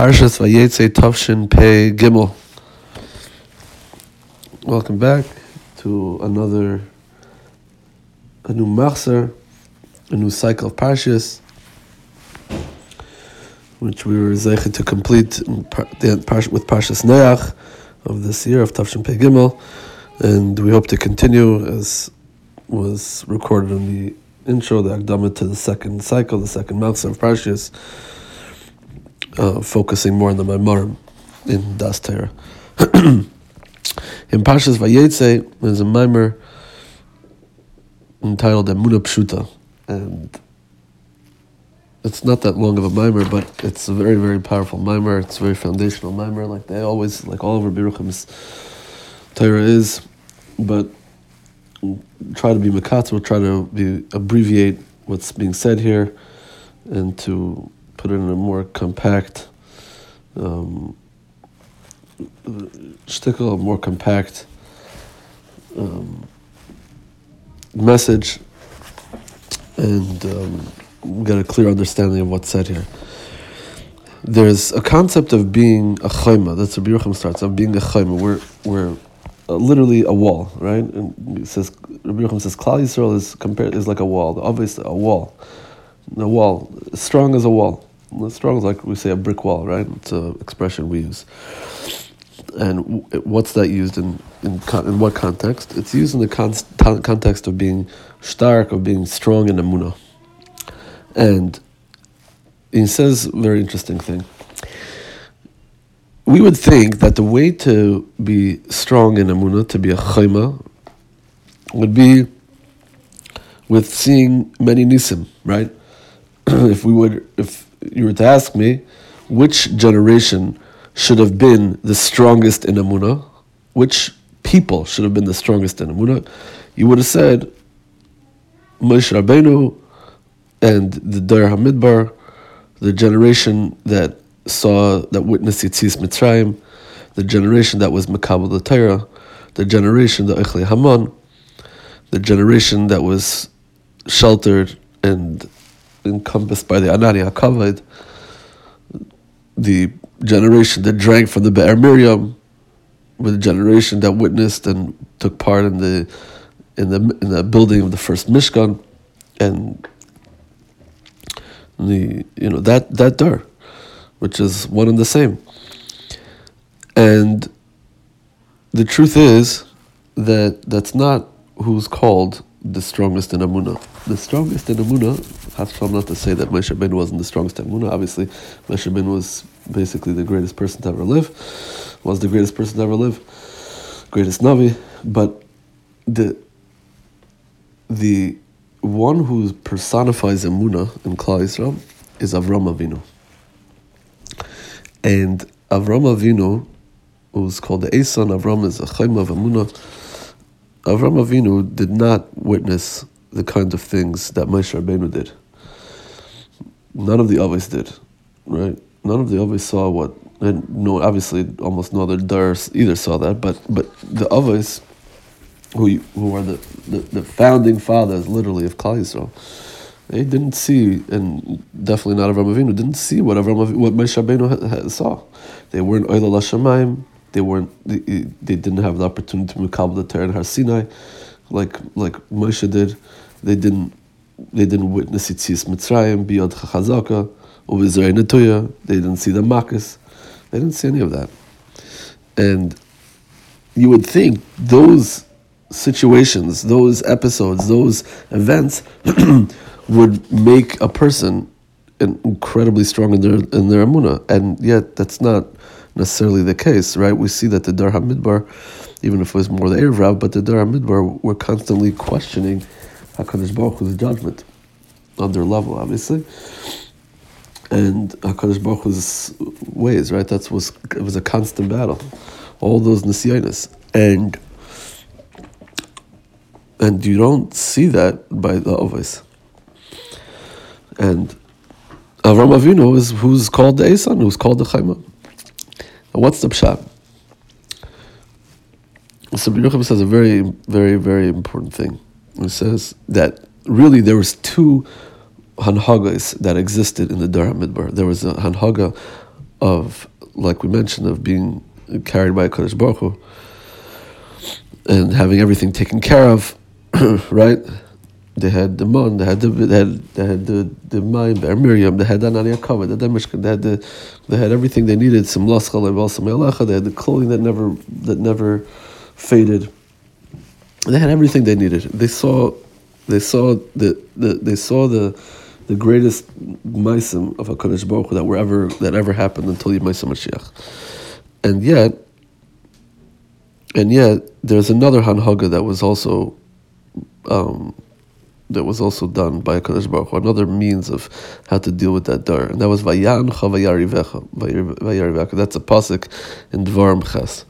Parshas Vayetze Tavshin Pei Gimel. Welcome back to another, a new Machzer, a new cycle of Parshas, which we were zeichet to complete with Parshas Neach of this year of Tavshin Pei Gimel, and we hope to continue as was recorded in the intro, the Akdama to the second cycle, the second Machzer of Parshas uh, focusing more on the Maimarim in Das Torah. in Parshas Vayetze, there's a Maimer entitled Emuna Pshuta, and it's not that long of a mimer, but it's a very, very powerful mimer. It's a very foundational mimer, like they always, like all of Rabbi Rucham's Torah is. But try to be makatz, we'll try to be abbreviate what's being said here, and to put it in a more compact um, a more compact um, message, and um, get a clear understanding of what's said here. There's a concept of being a chayma. That's where Biruchim starts of being a chayma. We're we're uh, literally a wall, right? And it says Rabbi Yochanan says Klal Yisrael is compared is like a wall. Obviously, a wall, a wall, strong as a wall strong is like we say a brick wall, right? It's an expression we use. And what's that used in, in, in what context? It's used in the con- context of being stark, of being strong in Amunah. And he says a very interesting thing. We would think that the way to be strong in Amunah, to be a chayma, would be with seeing many nisim, right? if we would, if you were to ask me, which generation should have been the strongest in Amunah, which people should have been the strongest in Amunah, you would have said Moshe Rabbeinu and the Dar Hamidbar, the generation that saw, that witnessed Yitzis Mitzrayim, the generation that was Makabal the Torah, the generation, the Echle Haman, the generation that was sheltered and encompassed by the Anani HaKavod, the generation that drank from the Be'er Miriam, with the generation that witnessed and took part in the in the in the building of the first Mishkan, and the you know that that door, which is one and the same. And the truth is that that's not who's called the strongest in Amunah. The strongest in Amunah, Hashem not to say that Moshe wasn't the strongest in Amunah. Obviously, Moshe was basically the greatest person to ever live, was the greatest person to ever live, greatest Navi. But the the one who personifies Amunah in Klal Yisrael is Avram Avinu. And Avram Avinu, who's called the Eson, Avram is a Chaim of Amunah Avram Avinu did not witness the kind of things that Moshe Rabbeinu did. None of the others did, right? None of the others saw what, and no, obviously, almost no other dars either saw that. But but the others, who who are the, the, the founding fathers, literally of Klal Yisrael, they didn't see, and definitely not Avram Avinu, didn't see what Avram what Moshe Rabbeinu saw. They weren't Oila Lashamayim they weren't they, didn't have the opportunity to mukabel the Torah in Har Sinai, like like Moshe did. They didn't they didn't witness Yitzis Mitzrayim, Biyad Chazaka, Uvizrei Netuya. They didn't see the Makkos. They didn't see any of that. And you would think those situations, those episodes, those events would make a person incredibly strong in their in their amuna, and yet that's not necessarily the case, right? We see that the Dar HaMidbar, even if it was more the Erev Rav, but the Dar HaMidbar were constantly questioning HaKadosh Baruch Hu's judgment on their level, obviously. And HaKadosh Baruch Hu's ways, right? That was, it was a constant battle. All those Nisyanis. And and you don't see that by the Ovis. And Avram Avinu is who's called the Esan, who's called the Chaimah. What's the pshat? So Biruchim says a very, very, very important thing. He says that really there was two hanhagas that existed in the Dar Midbar. There was a hanhaga of, like we mentioned, of being carried by Kodesh Baruch Hu, and having everything taken care of, right? They had the mon, they had the they had they had the the Mayim, Ber Miriam, they had Anania cover, the Demishkan, they had the they had everything they needed. Some laschal balsam They had the clothing that never that never faded. They had everything they needed. They saw they saw the, the they saw the the greatest meisim of Hakadosh Baruch Hu that were ever that ever happened until Yemaisim Mashiach, and yet, and yet there's another hanhaga that was also, um, that was also done by Hakadosh Baruch Hu, another means of how to deal with that dar, and that was Vayan Vayarivecha. That's a pasuk in Dvarim Ches,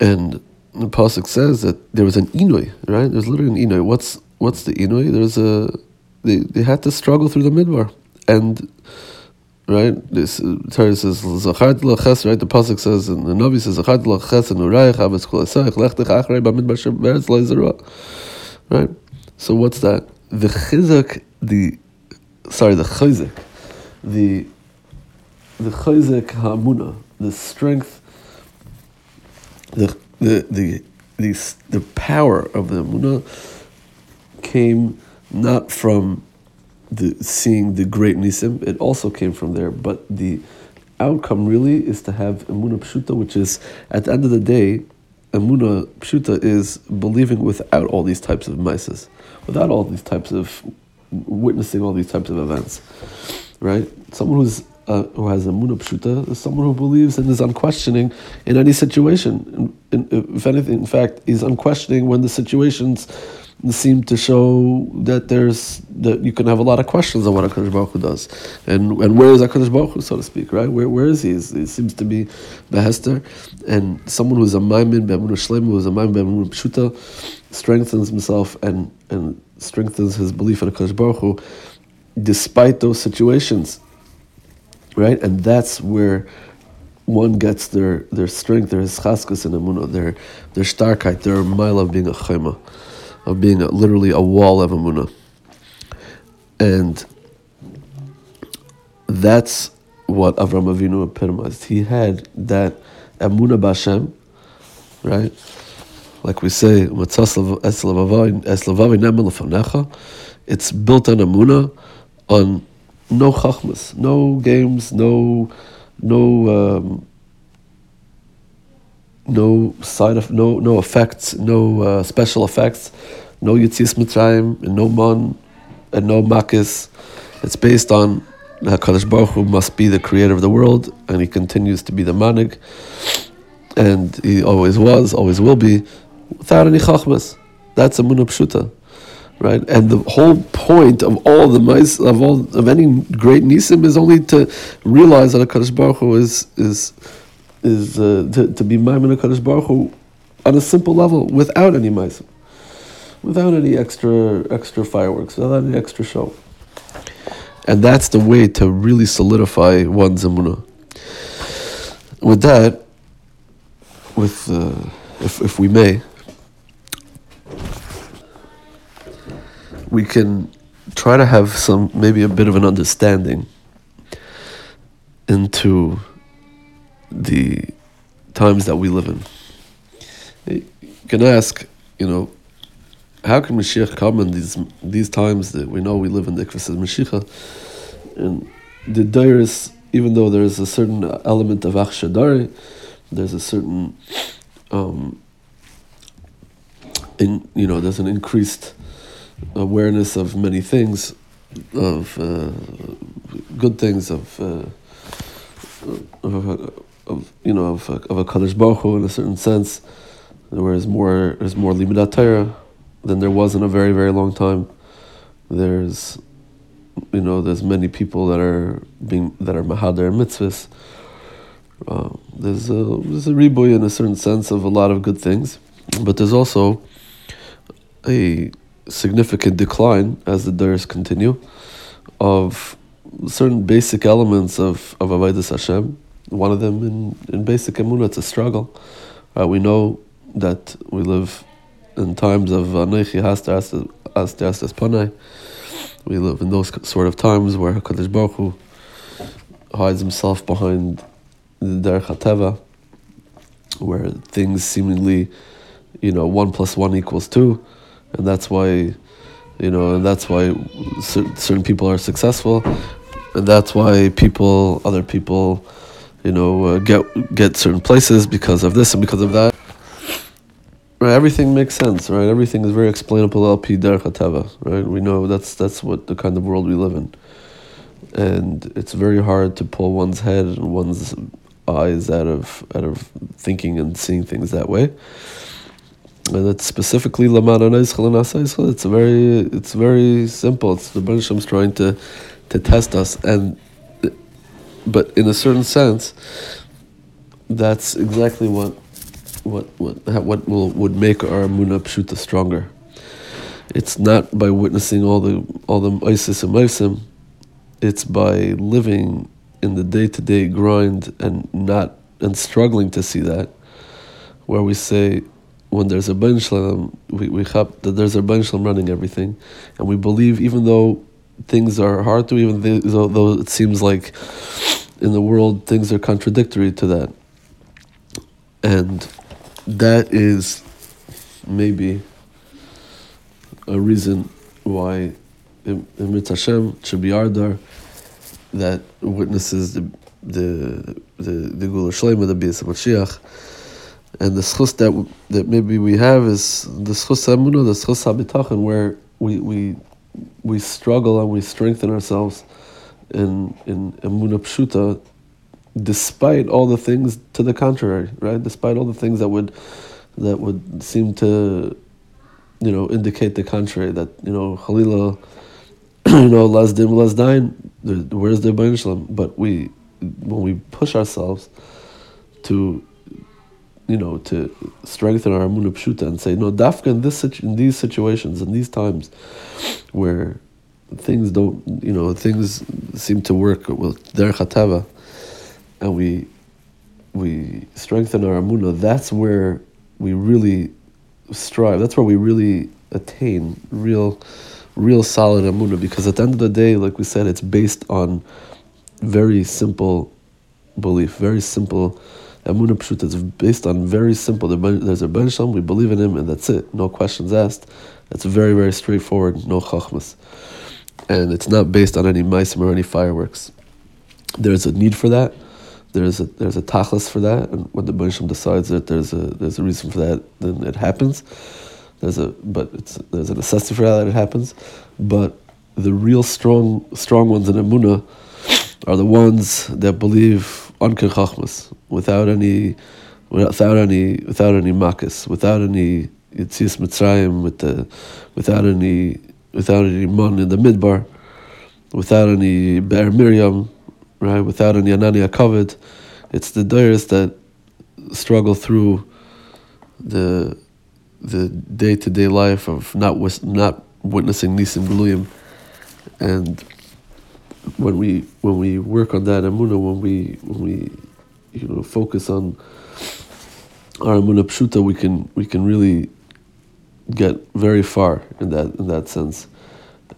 and the pasuk says that there was an inui, right? There's literally an inui. What's what's the inui? There's a they, they had to struggle through the midbar, and right this Torah says zachart laches right the pasuk says and the Navi says zachart laches and urayich avetz kol esayich lechtich achrei b'midbar sheberetz leizera right so what's that the chizuk the sorry the chizuk the the chizuk hamuna the strength the the the the, the power of the Munah came not from the seeing the great nisim. It also came from there, but the outcome really is to have emuna pshuta, which is at the end of the day, emuna pshuta is believing without all these types of mises, without all these types of witnessing all these types of events, right? Someone who's uh, who has a muna pshuta is someone who believes and is unquestioning in any situation. In, in, if anything, in fact, is unquestioning when the situations seem to show that there's that you can have a lot of questions on what Hakadosh Baruch Hu does, and and where is Hakadosh Baruch Hu, so to speak, right? Where where is he? He seems to be behester, and someone who's a maimin be'emunah shlema, who's a maimin be'emunah pshuta, strengthens himself and and strengthens his belief in Hakadosh Baruch Hu, despite those situations right? And that's where one gets their, their strength, their hischaskus and emunah, their their starkheit, their mile of being a chema, of being a, literally a wall of emunah. And that's what Avram Avinu epitomized. He had that emunah b'Hashem, right? Like we say, it's built on emunah, on no chachmas, no games, no no um, no side of no no effects, no uh, special effects, no Yitzis Mitzrayim, and no man, and no makis. It's based on Hakadosh Baruch Hu must be the creator of the world, and he continues to be the manig, and he always was, always will be, without any chachmas. That's a munah right? And the whole point of all the mice of all of any great nisim is only to realize that a Kaddish Baruch Hu is is is uh, to, to be Maimon Kaddish Baruch Hu on a simple level without any mice, without any extra extra fireworks, without any extra show. And that's the way to really solidify one's emunah. With that, with uh, if if we may. we can try to have some maybe a bit of an understanding into the times that we live in. You can ask, you know, how can Mashiach come in these these times that we know we live in the Ikvas of Mashiach, and the Dairis, even though there is a certain element of Achshadari, there's a certain, um, in you know, there's an increased awareness of many things, of uh, good things, of, uh, of, of, you know of, of a kaddish baruch in a certain sense. Whereas more there's more limudat Torah than there was in a very very long time. There's you know there's many people that are being that are mahader mitzvahs. Uh, there's a there's a riboy in a certain sense of a lot of good things, but there's also a significant decline as the days continue of certain basic elements of, of Avodah Hashem. One of them in, in basic emunah, it's a struggle. Uh, we know that we live in times of Anechi Hasta Astas Panai. We live in those sort of times where HaKadosh Baruch Hu hides himself behind the Derech HaTeva, where things seemingly, you know, one plus one equals two, and that's why, you know, and that's why certain people are successful, and that's why people, other people, you know, uh, get get certain places because of this and because of that. Right, everything makes sense, right? Everything is very explainable. Al pi derech right? We know that's that's what the kind of world we live in, and it's very hard to pull one's head and one's eyes out of out of thinking and seeing things that way. And it's specifically It's very it's very simple. It's the Banshem's trying to to test us and but in a certain sense that's exactly what what what what will would make our Muna Pshuta stronger. It's not by witnessing all the all the Isis and Maisim, it's by living in the day to day grind and not and struggling to see that, where we say when there's a Ben Shalom, we, we have that there's a Ben Shalom running everything, and we believe even though things are hard to even though it seems like in the world things are contradictory to that, and that is maybe a reason why in Hashem should be Ardar that witnesses the the the the Gula Shlema, the Bias Mashiach, and the schus that that maybe we have is the schus Amunah, the schus Habitachon, where we we we struggle and we strengthen ourselves in in Emunah Pshuta despite all the things to the contrary, right? Despite all the things that would that would seem to, you know, indicate the contrary. That you know, Halila, you know, Lasdim Lasdain, where's the Bain Shalom? But we, when we push ourselves to, you know, to strengthen our Amunah Pshuta and say, no, Dafka in this in these situations, in these times, where things don't, you know, things seem to work with Derech HaTeva, and we we strengthen our amuna, that's where we really strive. That's where we really attain real, real solid amuna. Because at the end of the day, like we said, it's based on very simple belief, very simple. Amuna Pshut is based on very simple. There's a Ben we believe in him, and that's it. No questions asked. It's very, very straightforward, no chachmas. And it's not based on any maisim or any fireworks. There's a need for that there's a there's a tachlis for that, and when the Bansham decides that there's a there's a reason for that, then it happens. There's a but it's there's a necessity for that, it happens. But the real strong strong ones in Emuna are the ones that believe on Chachmas without any without any without any makas, without any Yitzis Mitzrayim, with the without any without any mon in the midbar, without any Be'er Miriam, right? Without any Anania covered, it's the dairs that struggle through the the day to day life of not not witnessing Nisim Gluyim, and when we when we work on that Amuna, when we when we you know focus on our Amuna Pshuta, we can we can really get very far in that in that sense,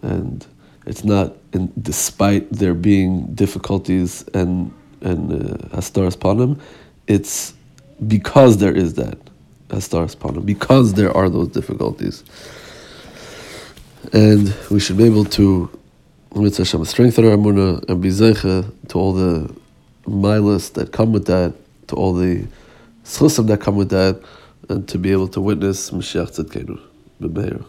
and it's not in, despite there being difficulties and and uh, hastaras panim, it's because there is that hastaras panim, because there are those difficulties, and we should be able to mitzvah Hashem strengthen our amuna and be to all the milas that come with that, to all the schusim that come with that, and to be able to witness Mashiach Tzedkenu. B'meir.